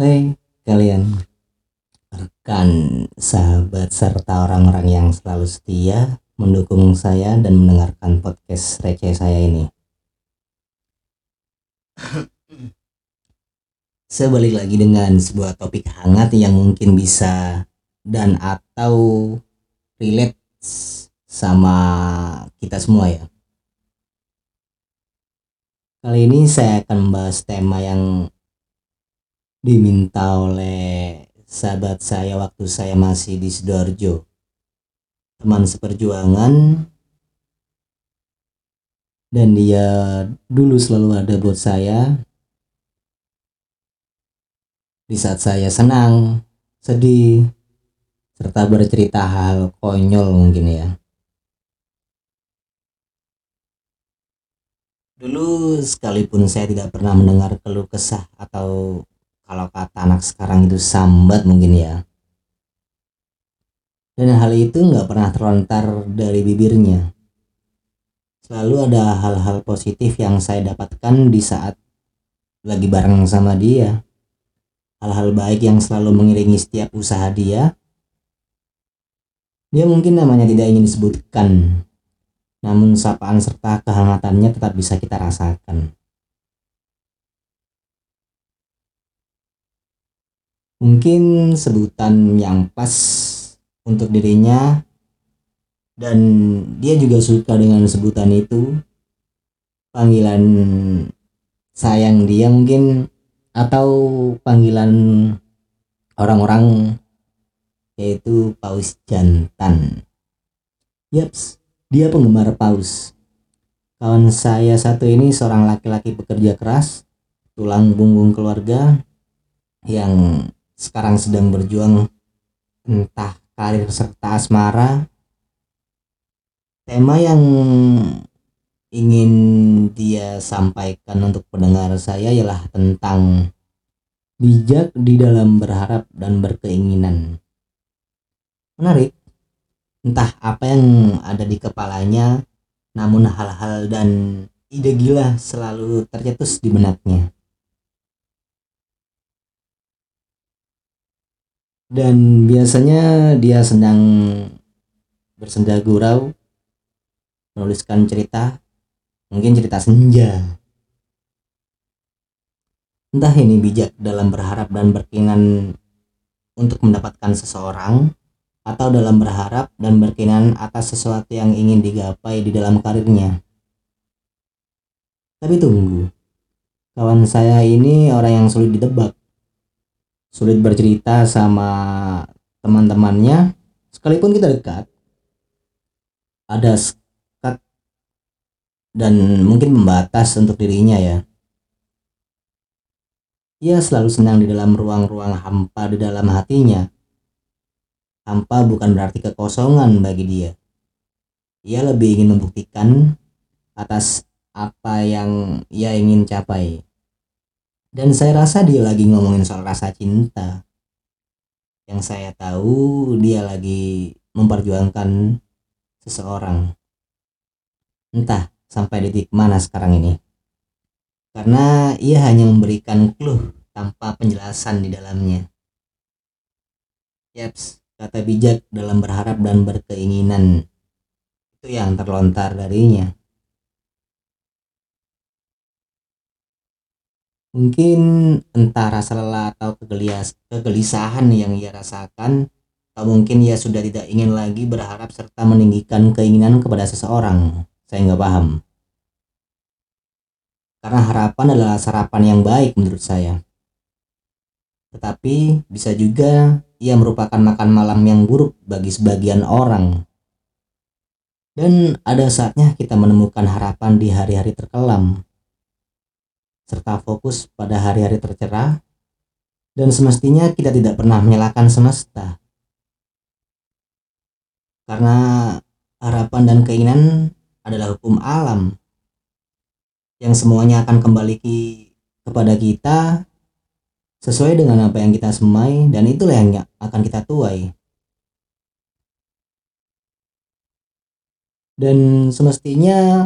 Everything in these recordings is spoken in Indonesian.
Hai kalian rekan, sahabat, serta orang-orang yang selalu setia mendukung saya dan mendengarkan podcast receh saya ini. Saya balik lagi dengan sebuah topik hangat yang mungkin bisa dan atau relate sama kita semua ya. Kali ini saya akan membahas tema yang diminta oleh sahabat saya waktu saya masih di Sidoarjo. Teman seperjuangan dan dia dulu selalu ada buat saya di saat saya senang, sedih, serta bercerita hal konyol mungkin ya. Dulu sekalipun saya tidak pernah mendengar keluh kesah atau kalau kata anak sekarang itu sambat mungkin ya. Dan hal itu nggak pernah terlontar dari bibirnya. Selalu ada hal-hal positif yang saya dapatkan di saat lagi bareng sama dia. Hal-hal baik yang selalu mengiringi setiap usaha dia. Dia mungkin namanya tidak ingin disebutkan. Namun sapaan serta kehangatannya tetap bisa kita rasakan mungkin sebutan yang pas untuk dirinya dan dia juga suka dengan sebutan itu. Panggilan sayang dia mungkin atau panggilan orang-orang yaitu paus jantan. Yaps dia penggemar paus. Kawan saya satu ini seorang laki-laki pekerja keras tulang punggung keluarga yang sekarang sedang berjuang entah karir serta asmara. Tema yang ingin dia sampaikan untuk pendengar saya ialah tentang bijak di dalam berharap dan berkeinginan. Menarik. Entah apa yang ada di kepalanya namun hal-hal dan ide gila selalu tercetus di benaknya dan biasanya dia sedang bersenda gurau menuliskan cerita mungkin cerita senja. Entah ini bijak dalam berharap dan berkeinginan untuk mendapatkan seseorang atau dalam berharap dan berkeinginan atas sesuatu yang ingin digapai di dalam karirnya. Tapi tunggu kawan saya ini orang yang sulit ditebak sulit bercerita sama teman-temannya sekalipun kita dekat ada sekat dan mungkin membatas untuk dirinya ya. Ia selalu senang di dalam ruang-ruang hampa di dalam hatinya. Hampa bukan berarti kekosongan bagi dia. Ia lebih ingin membuktikan atas apa yang ia ingin capai dan saya rasa dia lagi ngomongin soal rasa cinta. Yang saya tahu dia lagi memperjuangkan seseorang. Entah sampai titik mana sekarang ini. Karena ia hanya memberikan clue tanpa penjelasan di dalamnya. Yaps kata bijak dalam berharap dan berkeinginan. Itu yang terlontar darinya Mungkin entah rasa lelah atau kegelisahan yang ia rasakan, atau mungkin ia sudah tidak ingin lagi berharap serta meninggikan keinginan kepada seseorang. Saya nggak paham. Karena harapan adalah sarapan yang baik menurut saya. Tetapi bisa juga ia merupakan makan malam yang buruk bagi sebagian orang. Dan ada saatnya kita menemukan harapan di hari-hari terkelam serta fokus pada hari-hari tercerah, dan semestinya kita tidak pernah menyalahkan semesta. Karena harapan dan keinginan adalah hukum alam yang semuanya akan kembali kepada kita sesuai dengan apa yang kita semai dan itulah yang akan kita tuai. Dan semestinya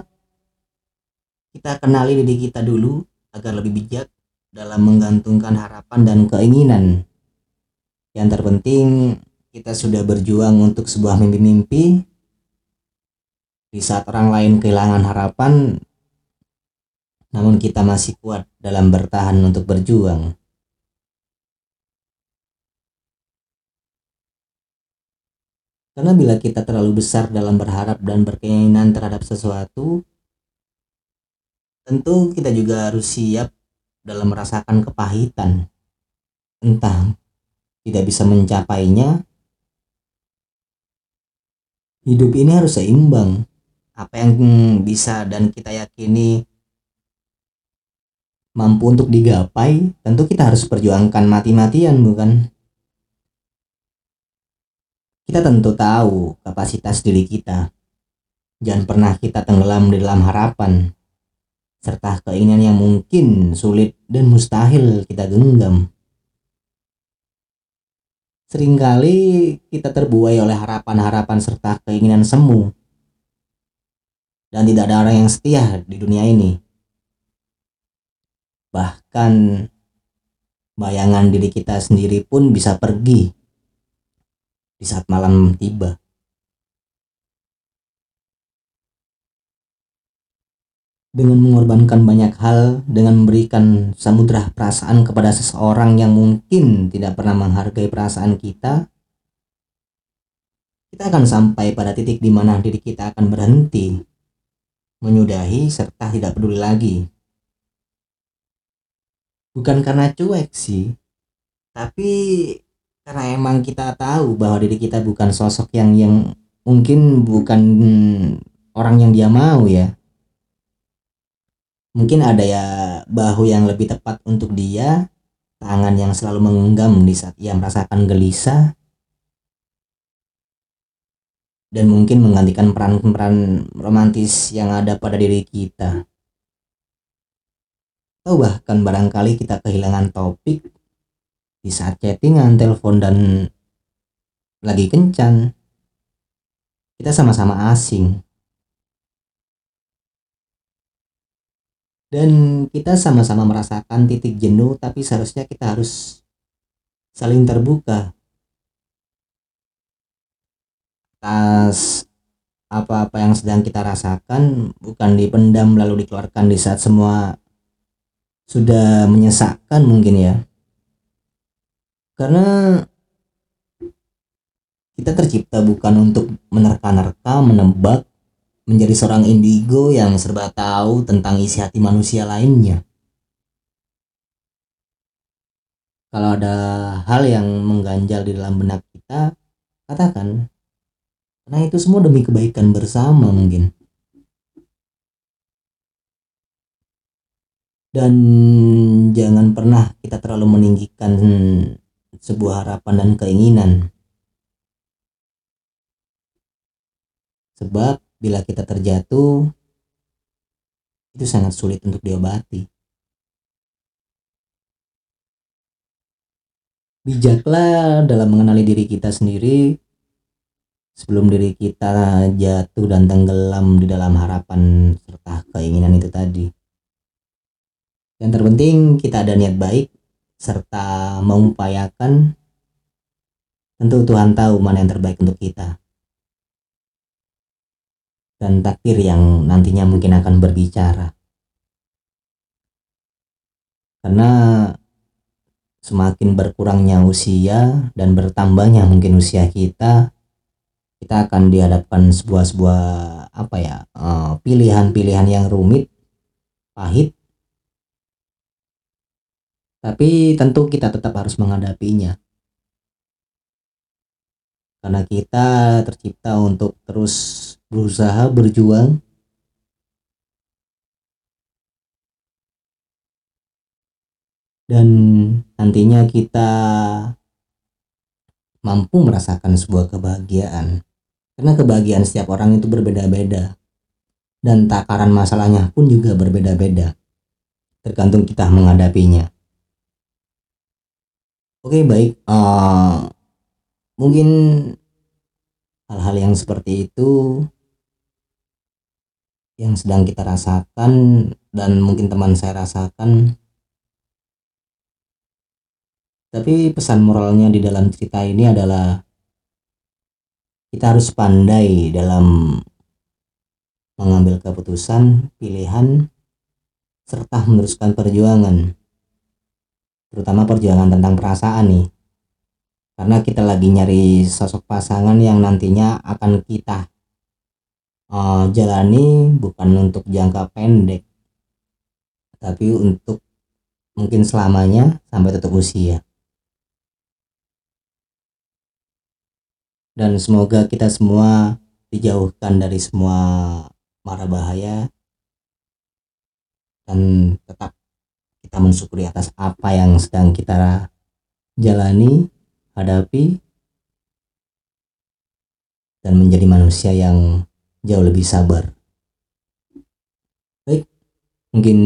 kita kenali diri kita dulu agar lebih bijak dalam menggantungkan harapan dan keinginan. Yang terpenting kita sudah berjuang untuk sebuah mimpi-mimpi. Di saat orang lain kehilangan harapan, namun kita masih kuat dalam bertahan untuk berjuang. Karena bila kita terlalu besar dalam berharap dan berkeinginan terhadap sesuatu, tentu kita juga harus siap dalam merasakan kepahitan. Entah tidak bisa mencapainya, hidup ini harus seimbang. Apa yang bisa dan kita yakini mampu untuk digapai, tentu kita harus perjuangkan mati-matian, bukan? Kita tentu tahu kapasitas diri kita. Jangan pernah kita tenggelam di dalam harapan, serta keinginan yang mungkin sulit dan mustahil kita genggam. Seringkali kita terbuai oleh harapan-harapan serta keinginan semu. Dan tidak ada orang yang setia di dunia ini. Bahkan bayangan diri kita sendiri pun bisa pergi di saat malam tiba. Dengan mengorbankan banyak hal, dengan memberikan samudera perasaan kepada seseorang yang mungkin tidak pernah menghargai perasaan kita, kita akan sampai pada titik di mana diri kita akan berhenti, menyudahi, serta tidak peduli lagi. Bukan karena cuek sih, tapi karena emang kita tahu bahwa diri kita bukan sosok yang yang mungkin bukan orang yang dia mau ya mungkin ada ya bahu yang lebih tepat untuk dia tangan yang selalu menggenggam di saat ia merasakan gelisah. Dan mungkin menggantikan peran-peran romantis yang ada pada diri kita. Atau bahkan barangkali kita kehilangan topik di saat chattingan telepon dan lagi kencan. Kita sama-sama asing dan kita sama-sama merasakan titik jenuh tapi seharusnya kita harus saling terbuka. Atas apa-apa yang sedang kita rasakan bukan dipendam lalu dikeluarkan di saat semua sudah menyesakkan mungkin ya. Karena kita tercipta bukan untuk menerka-nerka, menebak, menjadi seorang indigo yang serba tahu tentang isi hati manusia lainnya. Kalau ada hal yang mengganjal di dalam benak kita, katakan. Karena itu semua demi kebaikan bersama mungkin. Dan jangan pernah kita terlalu meninggikan sebuah harapan dan keinginan. Sebab bila kita terjatuh, itu sangat sulit untuk diobati. Bijaklah dalam mengenali diri kita sendiri sebelum diri kita jatuh dan tenggelam di dalam harapan serta keinginan itu tadi. Yang terpenting kita ada niat baik serta mengupayakan tentu Tuhan tahu mana yang terbaik untuk kita dan takdir yang nantinya mungkin akan berbicara karena semakin berkurangnya usia dan bertambahnya mungkin usia kita kita akan dihadapkan sebuah-sebuah apa ya eh, pilihan-pilihan yang rumit pahit tapi tentu kita tetap harus menghadapinya. Karena kita tercipta untuk terus berusaha berjuang. Dan nantinya kita mampu merasakan sebuah kebahagiaan. Karena kebahagiaan setiap orang itu berbeda-beda. Dan takaran masalahnya pun juga berbeda-beda. Tergantung kita menghadapinya. Oke baik, uh, mungkin hal-hal yang seperti itu yang sedang kita rasakan dan mungkin teman saya rasakan tapi pesan moralnya di dalam cerita ini adalah kita harus pandai dalam mengambil keputusan, pilihan, serta meneruskan perjuangan. Terutama perjuangan tentang perasaan nih. Karena kita lagi nyari sosok pasangan yang nantinya akan kita uh, jalani bukan untuk jangka pendek tapi untuk mungkin selamanya sampai tutup usia. Dan semoga kita semua dijauhkan dari semua mara bahaya dan tetap kita mensyukuri atas apa yang sedang kita jalani, hadapi, dan menjadi manusia yang jauh lebih sabar. Baik, mungkin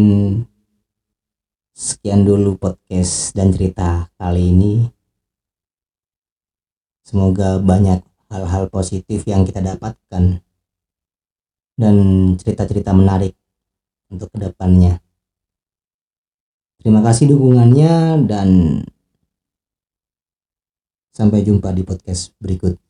sekian dulu podcast dan cerita kali ini. Semoga banyak hal-hal positif yang kita dapatkan dan cerita-cerita menarik untuk ke depannya. Terima kasih dukungannya dan sampai jumpa di podcast berikut.